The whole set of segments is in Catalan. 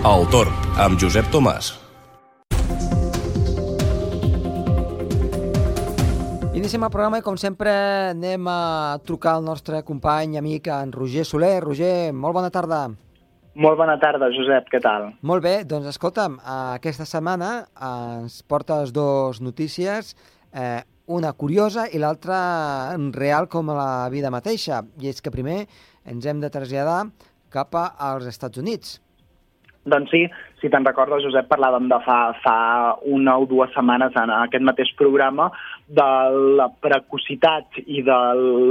El Torn, amb Josep Tomàs. Iniciem el programa i, com sempre, anem a trucar al nostre company, amic, en Roger Soler. Roger, molt bona tarda. Molt bona tarda, Josep, què tal? Molt bé, doncs escolta'm, aquesta setmana ens portes dos notícies, eh, una curiosa i l'altra real com la vida mateixa. I és que primer ens hem de traslladar cap als Estats Units. Doncs sí, si te'n recordes, Josep, parlàvem de fa, fa una o dues setmanes en aquest mateix programa de la precocitat i de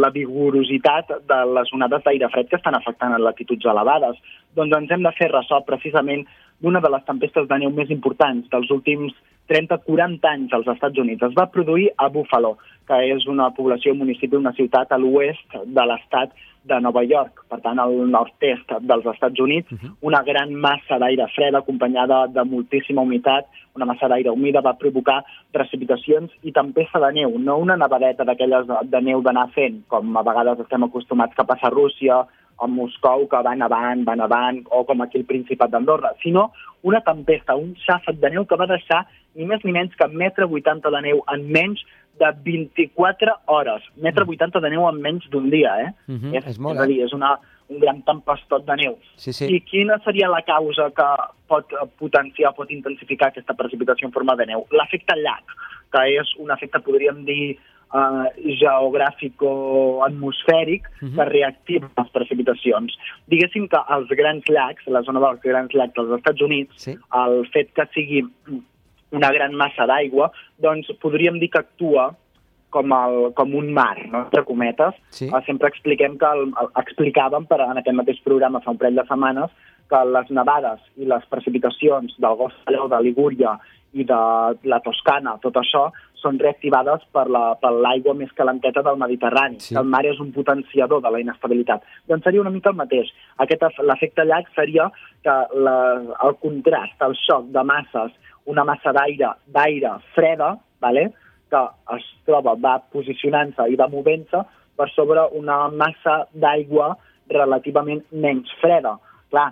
la vigorositat de les onades d'aire fred que estan afectant en latituds elevades. Doncs ens hem de fer ressò precisament d'una de les tempestes de neu més importants dels últims 30-40 anys als Estats Units. Es va produir a Buffalo, que és una població, un municipi, una ciutat a l'oest de l'estat de Nova York, per tant, al nord-est dels Estats Units, uh -huh. una gran massa d'aire fred acompanyada de moltíssima humitat, una massa d'aire humida va provocar precipitacions i tempesta de neu, no una nevadeta d'aquelles de neu d'anar fent, com a vegades estem acostumats que passa a Rússia, a Moscou, que van avant, van avant, o com aquí el Principat d'Andorra, sinó una tempesta, un xàfec de neu que va deixar ni més ni menys que metre 80 de neu en menys de 24 hores. Metre 80 de neu en menys d'un dia, eh? Uh -huh, és, és molt, és a dir, és una, un gran tempestot de neu. Sí, sí. I quina seria la causa que pot potenciar, pot intensificar aquesta precipitació en forma de neu? L'efecte llac, que és un efecte, podríem dir, uh, geogràfico-atmosfèric uh -huh. que reactiva les precipitacions. Diguéssim que els grans llacs, la zona dels grans llacs dels Estats Units, sí. el fet que sigui una gran massa d'aigua, doncs podríem dir que actua com, el, com un mar, no? entre cometes. Sí. Uh, sempre expliquem que el, el, explicàvem per, en aquest mateix programa fa un parell de setmanes que les nevades i les precipitacions del Golf de Ligúria i de la Toscana, tot això, són reactivades per l'aigua la, més calenteta del Mediterrani. Sí. El mar és un potenciador de la inestabilitat. Doncs seria una mica el mateix. L'efecte llac seria que la, el contrast, el xoc de masses, una massa d'aire d'aire freda, vale? que es troba, va posicionant-se i va movent-se per sobre una massa d'aigua relativament menys freda. Clar,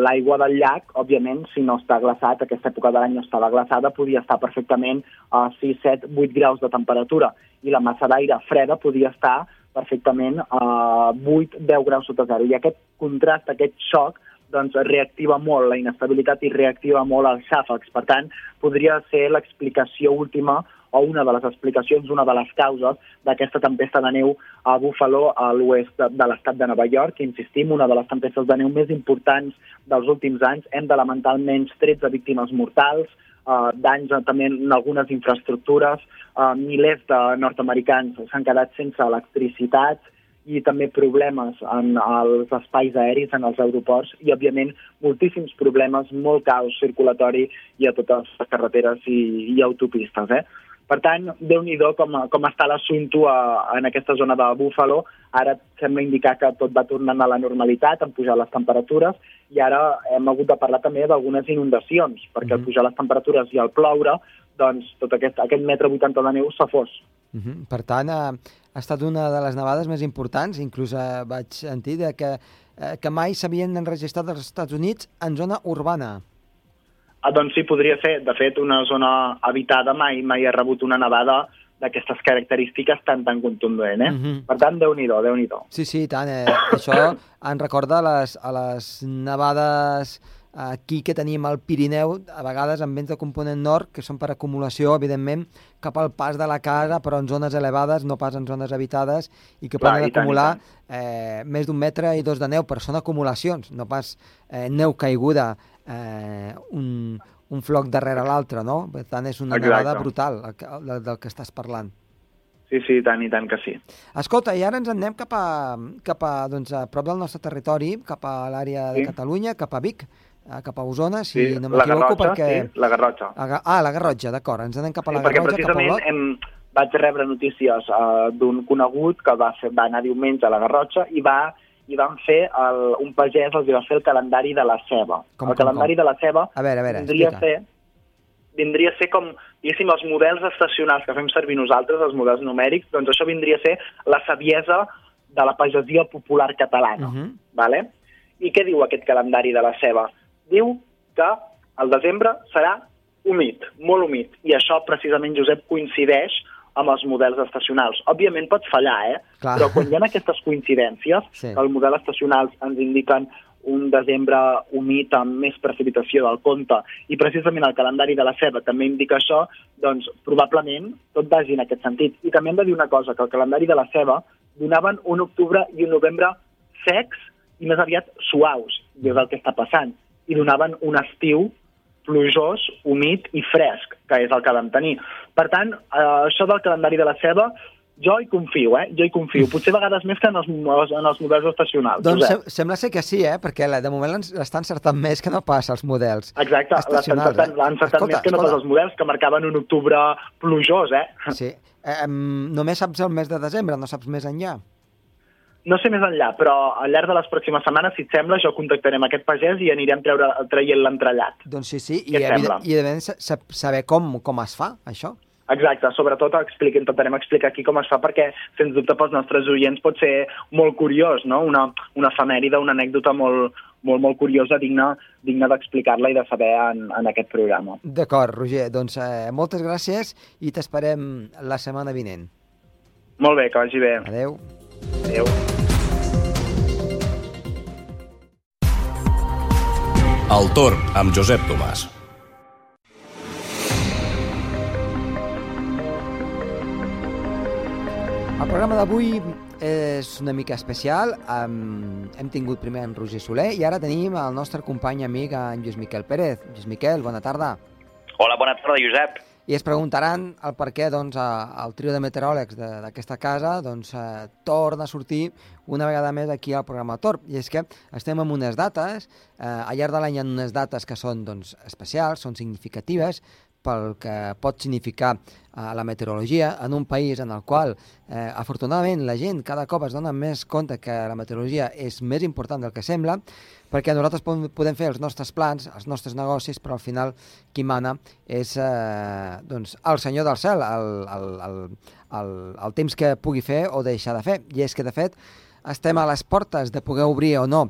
l'aigua del llac, òbviament, si no està glaçat, aquesta època de l'any no estava glaçada, podia estar perfectament a 6, 7, 8 graus de temperatura. I la massa d'aire freda podia estar perfectament a 8, 10 graus sota zero. I aquest contrast, aquest xoc, doncs reactiva molt la inestabilitat i reactiva molt els xàfecs. Per tant, podria ser l'explicació última o una de les explicacions, una de les causes d'aquesta tempesta de neu a Buffalo, a l'oest de, l'estat de Nova York. Insistim, una de les tempestes de neu més importants dels últims anys. Hem de lamentar almenys 13 víctimes mortals, uh, danys també en algunes infraestructures, uh, milers de nord-americans s'han quedat sense electricitat, i també problemes en els espais aèris, en els aeroports, i, òbviament, moltíssims problemes, molt caos circulatori i a totes les carreteres i, i autopistes. Eh? Per tant, déu nhi com, com està l'assumpte en aquesta zona de Buffalo. Ara sembla indicar que tot va tornant a la normalitat, han pujat les temperatures, i ara hem hagut de parlar també d'algunes inundacions, perquè mm -hmm. al pujar les temperatures i al ploure, doncs tot aquest, aquest metre 80 de neu s'ha fos. Mm -hmm. Per tant, ha, ha estat una de les nevades més importants, inclús eh, vaig sentir de que, eh, que mai s'havien enregistrat als Estats Units en zona urbana. Ah, doncs sí, podria ser. De fet, una zona habitada mai mai ha rebut una nevada d'aquestes característiques tan tan contundent, eh? Uh -huh. Per tant, déu-n'hi-do, déu nhi déu Sí, sí, tant. Eh? Això en recorda les, a les nevades aquí que tenim al Pirineu, a vegades amb vents de component nord, que són per acumulació, evidentment, cap al pas de la casa, però en zones elevades, no pas en zones habitades, i que Clar, poden i acumular eh, més d'un metre i dos de neu, però són acumulacions, no pas eh, neu caiguda, eh, un, un floc darrere l'altre, no? Per tant, és una Exacte. nevada brutal el, el, del que estàs parlant. Sí, sí, tant i tant que sí. Escolta, i ara ens anem cap a, cap a, doncs, a prop del nostre territori, cap a l'àrea de Sí. Catalunya, cap a Vic, eh, cap a Osona, si Sí, no m'equivoco, perquè... sí, la Garrotxa. A Ga- Ah, la Garrotxa, d'acord. Ens anem cap a Sí, la perquè Garrotxa, cap a precisament Olot. hem, vaig rebre notícies uh, d'un conegut que va, fer, va anar diumenge a la Garrotxa i va i van fer el, un pagès els va fer el calendari de la ceba. Com, el com, calendari com? de la ceba A veure, a veure, vindria a explica. ser vindria a ser com, diguéssim, els models estacionals que fem servir nosaltres, els models numèrics, doncs això vindria a ser la saviesa de la pagesia popular catalana. Uh -huh. vale? I què diu aquest calendari de la ceba? Diu que el desembre serà humit, molt humit, i això precisament, Josep, coincideix amb els models estacionals. Òbviament pot fallar, eh? Clar. Però quan hi ha aquestes coincidències, Sí. el model estacionals ens indiquen un desembre humit amb més precipitació del compte i precisament el calendari de la ceba també indica això, doncs probablement tot vagi en aquest sentit. I també hem de dir una cosa, que el calendari de la ceba donaven un octubre i un novembre secs i més aviat suaus, i és el que està passant, i donaven un estiu plujós, humit i fresc, que és el que vam tenir. Per tant, eh, això del calendari de la ceba, jo hi confio, eh? Jo hi confio. Potser a vegades més que en els, en els models estacionals. Doncs Josep. sem sembla ser que sí, eh? Perquè la- de moment l'estan encertant més que no passa els models. Exacte, estacionals, encertat, eh? l'han encertat Escolta, més que no pas els models que marcaven un octubre plujós, eh? Sí. Eh, només saps el mes de desembre, no saps més enllà. No sé més enllà, però al llarg de les pròximes setmanes, si et sembla, jo contactaré amb aquest pagès i anirem treure, traient l'entrellat. Doncs sí, sí, i, evident, i evident sa- sa- saber com, com es fa, això. Exacte, sobretot explica, intentarem explicar aquí com es fa perquè, sens dubte, pels nostres oients pot ser molt curiós, no? Una, una efemèride, una anècdota molt, molt, molt curiosa, digna, digna d'explicar-la i de saber en, en aquest programa. D'acord, Roger, doncs eh, moltes gràcies i t'esperem la setmana vinent. Molt bé, que vagi bé. Adeu. Adéu. El torn amb Josep Tomàs. El programa d'avui és una mica especial. Um, hem tingut primer en Roger Soler i ara tenim el nostre company amic, en Lluís Miquel Pérez. Lluís Miquel, bona tarda. Hola, bona tarda, Josep. I es preguntaran el per què doncs, el trio de meteoròlegs d'aquesta casa doncs, eh, torna a sortir una vegada més aquí al programa Torp. I és que estem amb unes dates, eh, al llarg de l'any hi unes dates que són doncs, especials, són significatives, pel que pot significar eh, la meteorologia en un país en el qual, eh, afortunadament, la gent cada cop es dona més compte que la meteorologia és més important del que sembla, perquè nosaltres podem, fer els nostres plans, els nostres negocis, però al final qui mana és eh, doncs, el senyor del cel, el, el, el, el, el temps que pugui fer o deixar de fer. I és que, de fet, estem a les portes de poder obrir o no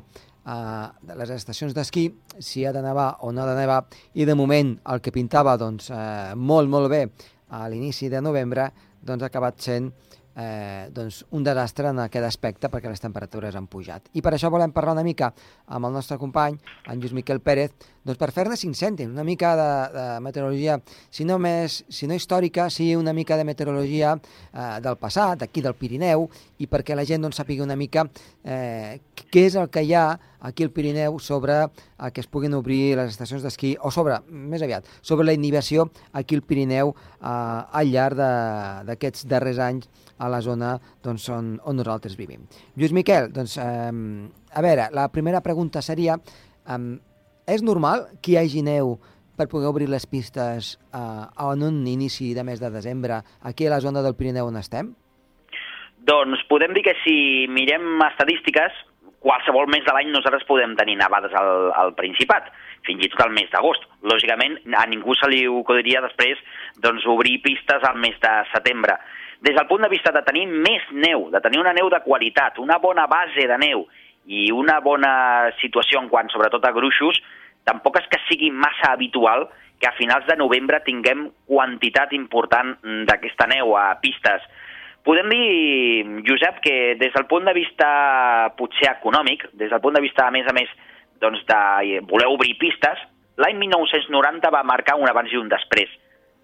eh, de les estacions d'esquí, si ha de nevar o no ha de nevar, i de moment el que pintava doncs, eh, molt, molt bé a l'inici de novembre, doncs ha acabat sent eh, doncs un desastre en aquest aspecte perquè les temperatures han pujat. I per això volem parlar una mica amb el nostre company, en Lluís Miquel Pérez, doncs per fer-ne cinc cèntims, una mica de, de meteorologia, si no, més, si no històrica, sí una mica de meteorologia eh, del passat, aquí del Pirineu, i perquè la gent doncs, sàpiga una mica eh, què és el que hi ha aquí al Pirineu sobre eh, que es puguin obrir les estacions d'esquí, o sobre, més aviat, sobre la inhibició aquí al Pirineu eh, al llarg d'aquests darrers anys a la zona doncs, on, on nosaltres vivim. Lluís Miquel, doncs, eh, a veure, la primera pregunta seria, eh, és normal que hi hagi neu per poder obrir les pistes eh, en un inici de mes de desembre aquí a la zona del Pirineu on estem? Doncs podem dir que si mirem estadístiques, qualsevol mes de l'any nosaltres podem tenir nevades al, al Principat, fins i tot al mes d'agost. Lògicament, a ningú se li ocorreria després doncs, obrir pistes al mes de setembre. Des del punt de vista de tenir més neu, de tenir una neu de qualitat, una bona base de neu i una bona situació en quant sobretot a gruixos, tampoc és que sigui massa habitual que a finals de novembre tinguem quantitat important d'aquesta neu a pistes. Podem dir, Josep, que des del punt de vista potser econòmic, des del punt de vista, a més a més, doncs de voler obrir pistes, l'any 1990 va marcar un abans i un després.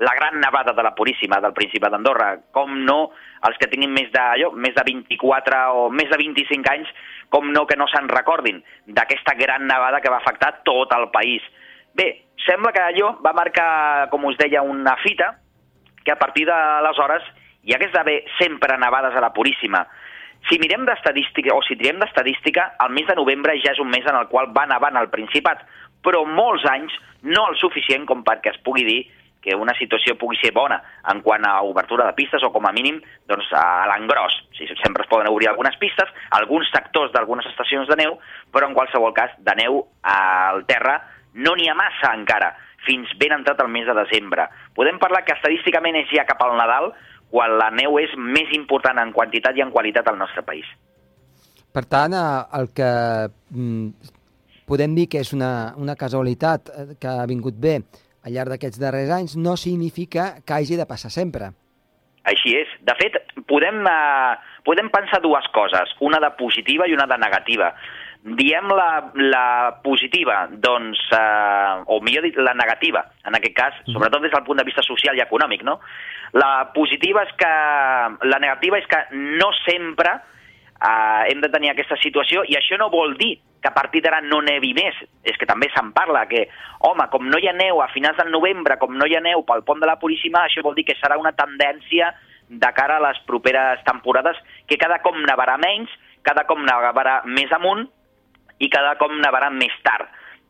La gran nevada de la Puríssima del Principat d'Andorra. Com no, els que tinguin més de, allò, més de 24 o més de 25 anys, com no que no se'n recordin d'aquesta gran nevada que va afectar tot el país. Bé, sembla que allò va marcar, com us deia, una fita que a partir d'aleshores hi hagués d'haver sempre nevades a la Puríssima. Si mirem d'estadística, o si triem d'estadística, el mes de novembre ja és un mes en el qual va nevant al Principat, però molts anys no el suficient com perquè es pugui dir que una situació pugui ser bona en quant a obertura de pistes o com a mínim doncs, a l'engròs. Si sempre es poden obrir algunes pistes, alguns sectors d'algunes estacions de neu, però en qualsevol cas de neu al terra no n'hi ha massa encara, fins ben entrat el mes de desembre. Podem parlar que estadísticament és ja cap al Nadal, quan la neu és més important en quantitat i en qualitat al nostre país. Per tant, eh, el que mm, podem dir que és una, una casualitat eh, que ha vingut bé al llarg d'aquests darrers anys, no significa que hagi de passar sempre. Així és. De fet, podem, eh, podem pensar dues coses, una de positiva i una de negativa. Diem la, la positiva, doncs, eh, o millor dit, la negativa, en aquest cas, sobretot des del punt de vista social i econòmic, no? La positiva és que... La negativa és que no sempre eh, hem de tenir aquesta situació i això no vol dir que a partir d'ara no nevi més. És que també se'n parla que, home, com no hi ha neu a finals del novembre, com no hi ha neu pel pont de la Puríssima, això vol dir que serà una tendència de cara a les properes temporades que cada cop nevarà menys, cada cop nevarà més amunt i cada cop nevarà més tard.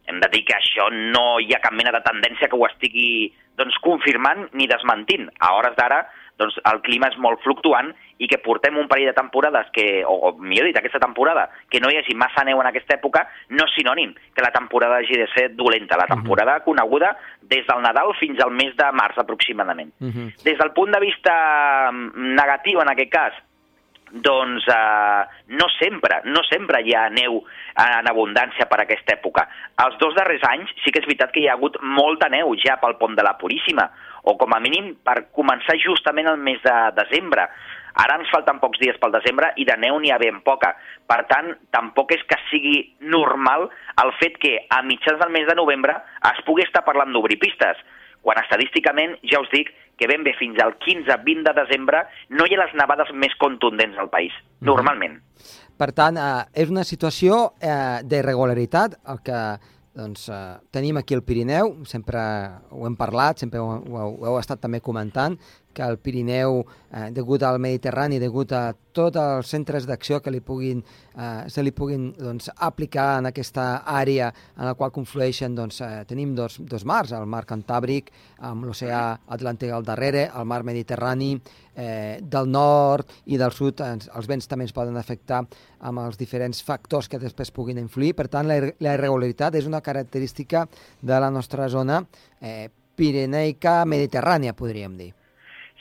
Hem de dir que això no hi ha cap mena de tendència que ho estigui doncs, confirmant ni desmentint. A hores d'ara doncs, el clima és molt fluctuant i que portem un parell de temporades que, o, o millor dit, aquesta temporada, que no hi hagi massa neu en aquesta època, no és sinònim que la temporada hagi de ser dolenta. La temporada uh -huh. coneguda des del Nadal fins al mes de març aproximadament. Uh -huh. Des del punt de vista mm, negatiu, en aquest cas, doncs eh, no sempre, no sempre hi ha neu en abundància per aquesta època. Els dos darrers anys sí que és veritat que hi ha hagut molta neu ja pel pont de la Puríssima, o com a mínim per començar justament el mes de desembre. Ara ens falten pocs dies pel desembre i de neu n'hi ha ben poca. Per tant, tampoc és que sigui normal el fet que a mitjans del mes de novembre es pugui estar parlant d'obrir pistes, quan estadísticament, ja us dic, que ben bé fins al 15-20 de desembre no hi ha les nevades més contundents al país, normalment. Per tant, eh, és una situació eh, d'irregularitat, el que doncs, eh, tenim aquí el Pirineu, sempre ho hem parlat, sempre ho, ho, ho heu estat també comentant, que el Pirineu, eh, degut al Mediterrani, degut a tots els centres d'acció que li puguin, eh, se li puguin doncs, aplicar en aquesta àrea en la qual conflueixen, doncs, eh, tenim dos, dos mars, el mar Cantàbric, amb l'oceà Atlàntic al darrere, el mar Mediterrani, eh, del nord i del sud, ens, els vents també ens poden afectar amb els diferents factors que després puguin influir. Per tant, la, la irregularitat és una característica de la nostra zona eh, pireneica mediterrània, podríem dir.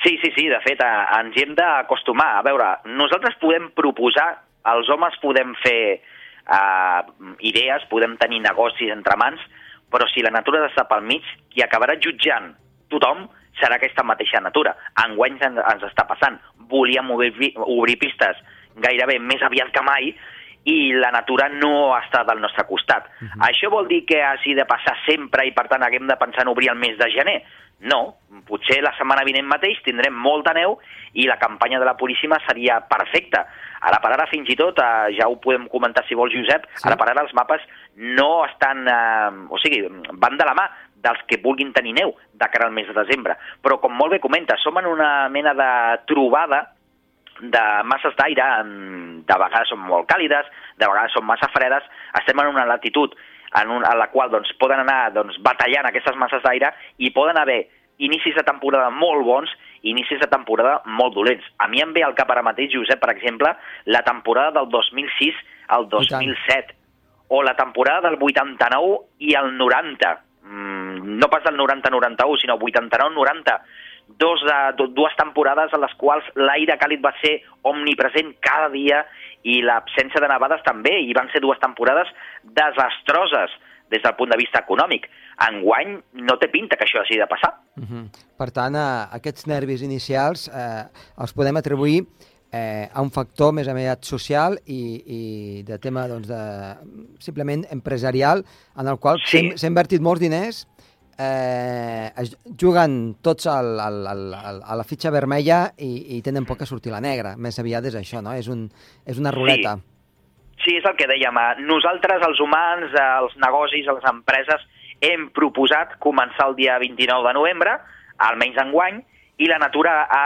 Sí, sí, sí, de fet, a, ens hi hem d'acostumar. A veure, nosaltres podem proposar, els homes podem fer uh, idees, podem tenir negocis entre mans, però si la natura està pel mig, qui acabarà jutjant tothom serà aquesta mateixa natura. Enguany ens, ens està passant. Volíem obrir, obrir pistes gairebé més aviat que mai i la natura no està del nostre costat. Uh -huh. Això vol dir que hagi de passar sempre i per tant haguem de pensar en obrir el mes de gener? No, potser la setmana vinent mateix tindrem molta neu i la campanya de la Puríssima seria perfecta. Ara per ara, fins i tot, eh, ja ho podem comentar si vols, Josep, sí. ara per ara els mapes no estan... Eh, o sigui, van de la mà dels que vulguin tenir neu de cara al mes de desembre. Però, com molt bé comenta, som en una mena de trobada de masses d'aire, de vegades són molt càlides, de vegades són massa fredes, estem en una latitud en, un, en la qual doncs, poden anar doncs, batallant aquestes masses d'aire i poden haver inicis de temporada molt bons i inicis de temporada molt dolents. A mi em ve al cap ara mateix, Josep, per exemple, la temporada del 2006 al 2007, o la temporada del 89 i el 90. Mm, no pas del 90-91, sinó 89-90 dos de, du- dues temporades en les quals l'aire càlid va ser omnipresent cada dia i l'absència de nevades també, i van ser dues temporades desastroses des del punt de vista econòmic. Enguany no té pinta que això hagi de passar. Uh -huh. Per tant, eh, aquests nervis inicials eh, els podem atribuir eh, a un factor més aviat social i, i de tema doncs, de, simplement empresarial en el qual Sí. s'ha s'ha invertit molts diners eh, es juguen tots al, al, al, a la fitxa vermella i, i tenen por que surti la negra. Més aviat és això, no? És, un, és una ruleta. Sí, és el que dèiem. eh, Nosaltres, els humans, eh, els negocis, les empreses, hem proposat començar el dia 29 de novembre, almenys enguany, i la natura ha,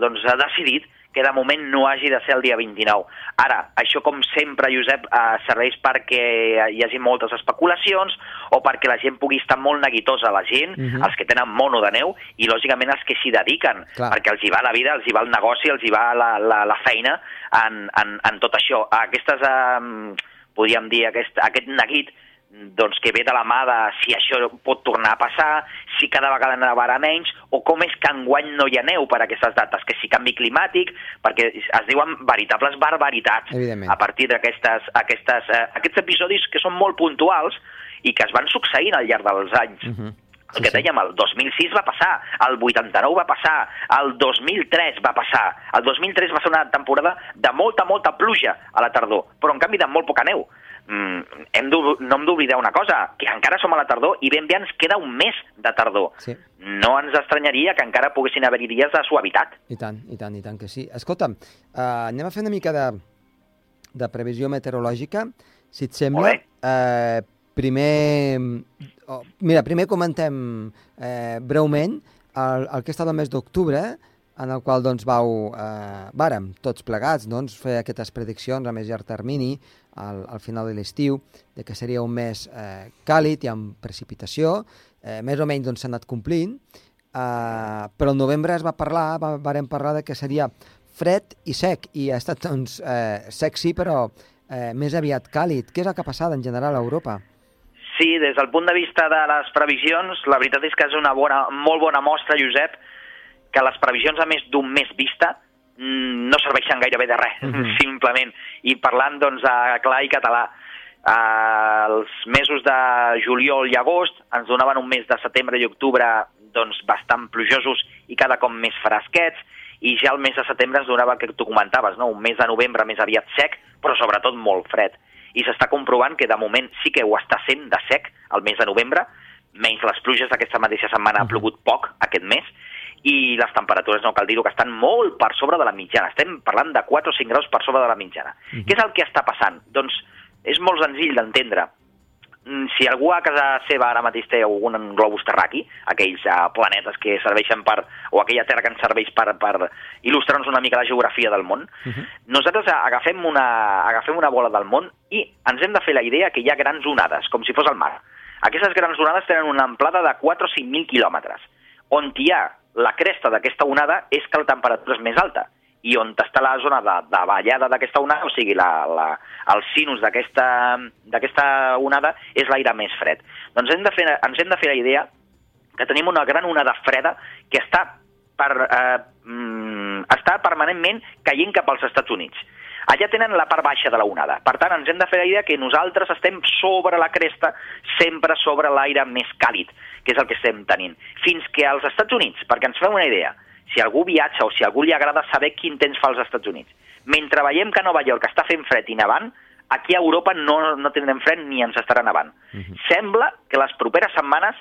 doncs, ha decidit que de moment no hagi de ser el dia 29. Ara, això com sempre, Josep, eh, serveix perquè hi hagi moltes especulacions o perquè la gent pugui estar molt neguitosa, la gent, Mhm. els que tenen mono de neu i, lògicament, els que s'hi dediquen, Clar. perquè els hi va la vida, els hi va el negoci, els hi va la, la, la feina en, en, en tot això. Aquestes, eh, podríem dir, aquest, aquest neguit doncs, que ve de la mà de si això pot tornar a passar, si cada vegada nevarà menys, o com és que enguany no hi ha neu per aquestes dates, que si canvi climàtic, perquè es diuen veritables barbaritats Evidentment. a partir aquestes, eh, aquests episodis que són molt puntuals i que es van succeint al llarg dels anys. Uh -huh. El que dèiem, el 2006 va passar, el 89 va passar, el 2003 va passar. El 2003 va ser una temporada de molta, molta pluja a la tardor, però en canvi de molt poca neu. Mm, hem no hem d'oblidar una cosa, que encara som a la tardor i ben bé ens queda un mes de tardor. Sí. No ens estranyaria que encara poguessin haver-hi dies de suavitat. I tant, i tant, i tant que sí. Escolta'm, uh, anem a fer una mica de, de previsió meteorològica, si et sembla. Uh, primer... Oh, mira, primer comentem eh, breument el, el que ha estat el mes d'octubre, en el qual doncs, vau, eh, vàrem, tots plegats, doncs, fer aquestes prediccions a més llarg termini, al, al final de l'estiu, de que seria un mes eh, càlid i amb precipitació, eh, més o menys doncs, s'ha anat complint, eh, però el novembre es va parlar, va, vàrem parlar de que seria fred i sec, i ha estat doncs, eh, sec sí, però eh, més aviat càlid. Què és el que ha passat en general a Europa? Sí, des del punt de vista de les previsions, la veritat és que és una bona, molt bona mostra, Josep, que les previsions a més d'un mes vista mm, no serveixen gairebé de res, Mhm. simplement. I parlant, doncs, a clar i català, eh, els mesos de juliol i agost ens donaven un mes de setembre i octubre doncs, bastant plujosos i cada cop més fresquets, i ja el mes de setembre ens donava el que tu comentaves, no? un mes de novembre més aviat sec, però sobretot molt fred. I s'està comprovant que de moment sí que ho està sent de sec el mes de novembre, menys les pluges d'aquesta mateixa setmana ha plogut poc aquest mes, i les temperatures, no cal dir-ho, que estan molt per sobre de la mitjana. Estem parlant de 4 o 5 graus per sobre de la mitjana. Què és el que està passant? Doncs és molt senzill d'entendre. Mm, Si algú a casa seva ara mateix té algun globus terraqui, aquells uh, planetes que serveixen per, o aquella terra que ens serveix per, per il·lustrar-nos una mica la geografia del món, uh -huh. nosaltres agafem una, agafem una bola del món i ens hem de fer la idea que hi ha grans onades, com si fos el mar. Aquestes grans onades tenen una amplada de 4 o 5.000 quilòmetres. On hi ha la cresta d'aquesta onada és que la temperatura és més alta i on està la zona de, de ballada d'aquesta onada, o sigui, la, la, el sinus d'aquesta onada és l'aire més fred. Doncs hem de fer, ens hem de fer la idea que tenim una gran onada freda que està, per, eh, mm, està permanentment caient cap als Estats Units. Allà tenen la part baixa de la onada. Per tant, ens hem de fer la idea que nosaltres estem sobre la cresta, sempre sobre l'aire més càlid, que és el que estem tenint. Fins que als Estats Units, perquè ens fem una idea, si algú viatja o si algú li agrada saber quin temps fa als Estats Units, mentre veiem que Nova York està fent fred i nevant, aquí a Europa no, no tindrem fred ni ens estarà nevant. Sembla que les properes setmanes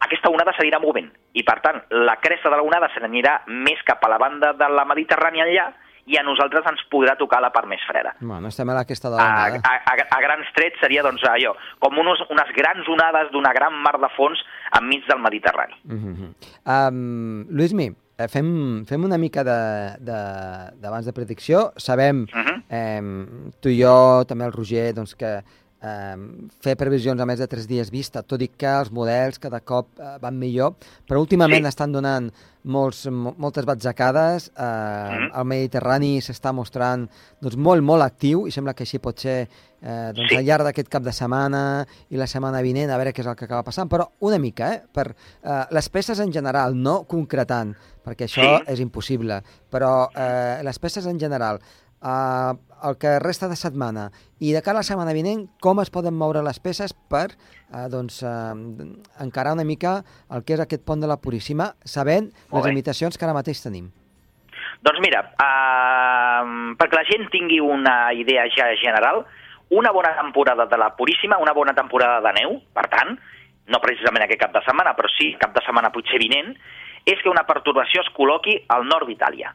aquesta onada s'anirà movent i, per tant, la cresta de la onada se n'anirà més cap a la banda de la Mediterrània enllà i a nosaltres ens podrà tocar la part més freda. Bueno, estem a aquesta de A, l'onada. a, a, a grans trets seria doncs, allò, com unos, unes grans onades d'una gran mar de fons enmig del Mediterrani. Mm -hmm. um, Luismi, eh, fem, fem una mica de- de- d'abans de, de predicció. Sabem, Mhm. eh, tu i jo, també el Roger, doncs que eh, fer previsions a més de tres dies vista, tot i que els models cada cop eh, van millor, però últimament Sí. estan donant molts, mo- moltes batzacades, eh, Mhm. el Mediterrani s'està mostrant doncs, molt, molt actiu i sembla que així pot ser eh, doncs, Sí. al llarg d'aquest cap de setmana i la setmana vinent, a veure què és el que acaba passant, però una mica, eh, per eh, les peces en general, no concretant, perquè això Sí. és impossible, però eh, les peces en general, eh, el que resta de setmana i de cara a la setmana vinent, com es poden moure les peces per eh, doncs, eh, encarar una mica el que és aquest pont de la Puríssima, sabent les limitacions que ara mateix tenim. Doncs mira, uh, perquè la gent tingui una idea ja general, una bona temporada de la Puríssima, una bona temporada de neu, per tant, no precisament aquest cap de setmana, però sí cap de setmana potser vinent, és que una pertorbació es col·loqui al nord d'Itàlia.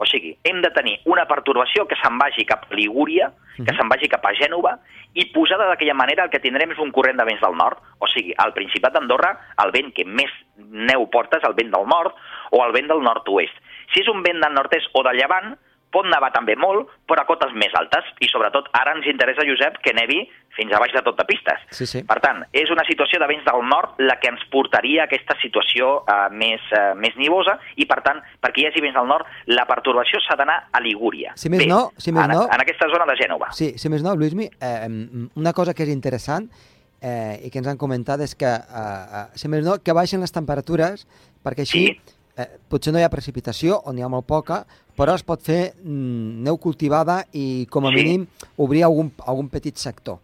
O sigui, hem de tenir una pertorbació que se'n vagi cap a Ligúria, que se'n vagi cap a Gènova, i posada d'aquella manera el que tindrem és un corrent de vents del nord. O sigui, al Principat d'Andorra, el vent que més neu porta és el vent del nord o el vent del nord-oest. Si és un vent del nord-est o de llevant, pot nevar també molt, però a cotes més altes. I sobretot ara ens interessa, Josep, que nevi fins a baix de tot de pistes. Sí, sí. Per tant, és una situació de vents del nord la que ens portaria a aquesta situació eh, més, eh, més nivosa i, per tant, perquè hi hagi vents del nord, la pertorbació s'ha d'anar a Ligúria. Si més no- si més en, no- en aquesta zona de Gènova. Sí, si més no, Luismi, eh, una cosa que és interessant eh, i que ens han comentat és que, eh, eh, si més no, que baixen les temperatures perquè així Sí. Eh, potser no hi ha precipitació o n'hi ha molt poca, però es pot fer mm, neu cultivada i com a Sí. mínim obrir algun, algun petit sector.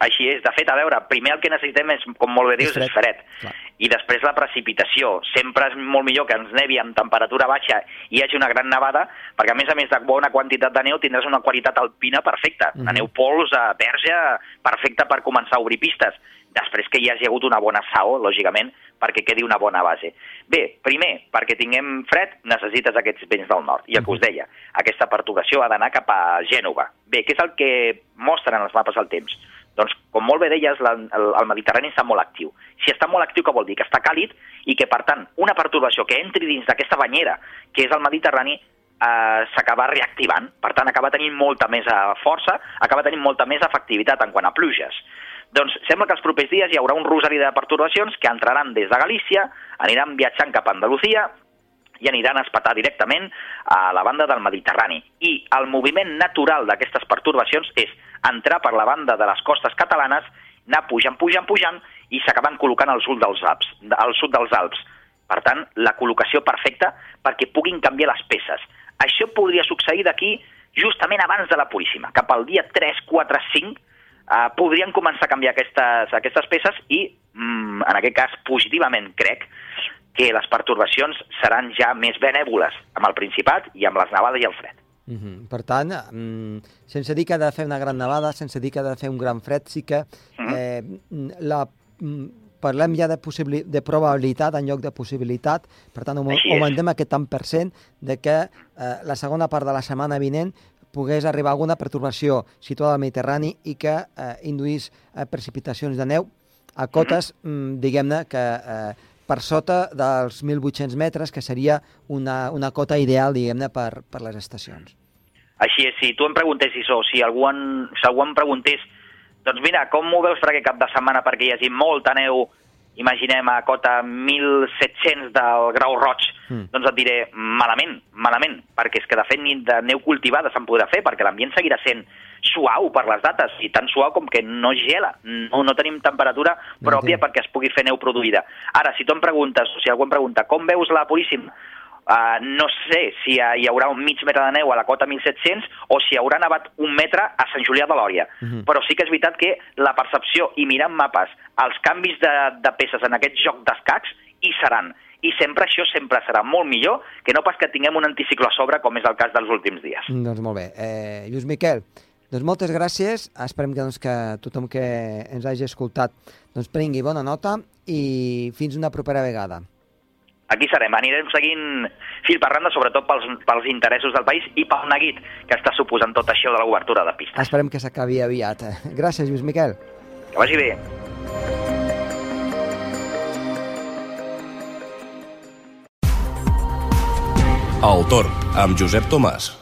Així és. De fet, a veure, primer el que necessitem és, com molt bé dius, És és fred. fred. Clar. I després la precipitació. Sempre és molt millor que ens nevi amb temperatura baixa i hi hagi una gran nevada, perquè a més a més de bona quantitat de neu tindràs una qualitat alpina perfecta. Mhm. Una neu pols, eh, verge, perfecta per començar a obrir pistes. Després que hi hagi hagut una bona saó, lògicament, perquè quedi una bona base. Bé, primer, perquè tinguem fred, necessites aquests vents del nord. I el que us deia, aquesta perturbació ha d'anar cap a Gènova. Bé, què és el que mostren els mapes al temps? Doncs, com molt bé deies, la, el, el Mediterrani està molt actiu. Si està molt actiu, què vol dir? Que està càlid i que, per tant, una perturbació que entri dins d'aquesta banyera, que és el Mediterrani, eh, s'acaba reactivant. Per tant, acaba tenint molta més eh, força, acaba tenint molta més efectivitat en quant a pluges. Doncs sembla que els propers dies hi haurà un rosari de perturbacions que entraran des de Galícia, aniran viatjant cap a Andalusia i aniran a espetar directament a la banda del Mediterrani. I el moviment natural d'aquestes perturbacions és entrar per la banda de les costes catalanes, anar pujant, pujant, pujant, i s'acaben col·locant al sud dels Alps. Al sud dels Alps. Per tant, la col·locació perfecta perquè puguin canviar les peces. Això podria succeir d'aquí justament abans de la Puríssima, cap al dia 3, 4, 5, eh, podrien començar a canviar aquestes, aquestes peces i, mm, en aquest cas, positivament crec que les pertorbacions seran ja més benèvoles amb el Principat i amb les nevades i el fred. Mm -hmm. Per tant, mm, sense dir que ha de fer una gran nevada, sense dir que ha de fer un gran fred, sí que Mhm. eh, la, mm, parlem ja de, de probabilitat en lloc de possibilitat, per tant augmentem aquest tant per cent de que eh, la segona part de la setmana vinent pogués arribar alguna pertorbació situada al Mediterrani i que eh, induís eh, precipitacions de neu a cotes, mm, diguem-ne, que eh, per sota dels 1.800 metres, que seria una, una cota ideal, diguem-ne, per, per les estacions. Així és, si tu em preguntessis o si algú, en, si algú em preguntés doncs mira, com m'ho veus per aquest cap de setmana perquè hi hagi molta neu, imaginem a cota 1.700 del grau roig, Mm. doncs et diré malament, malament, perquè és que de fet ni de neu cultivada se'n podrà fer, perquè l'ambient seguirà sent suau per les dates, i tan suau com que no gela, no, no tenim temperatura pròpia Entenc. perquè es pugui fer neu produïda. Ara, si tu em preguntes, o si algú em pregunta, com veus la Puríssima? Uh, no sé si uh, hi haurà un mig metre de neu a la cota 1700 o si haurà nevat un metre a Sant Julià de Lòria. Mhm. Però sí que és veritat que la percepció i mirant mapes, els canvis de, de peces en aquest joc d'escacs hi seran. I sempre això sempre serà molt millor que no pas que tinguem un anticicló a sobre, com és el cas dels últims dies. Mm, Doncs molt bé. Eh, Lluís Miquel, doncs moltes gràcies. Esperem que, doncs, que tothom que ens hagi escoltat doncs, prengui bona nota i fins una propera vegada. Aquí serem, anirem seguint fil per randa, sobretot pels, pels interessos del país i pel neguit que està suposant tot això de l'obertura de pistes. Esperem que s'acabi aviat. Gràcies, Lluís Miquel. Que vagi bé. El Torn, amb Josep Tomàs.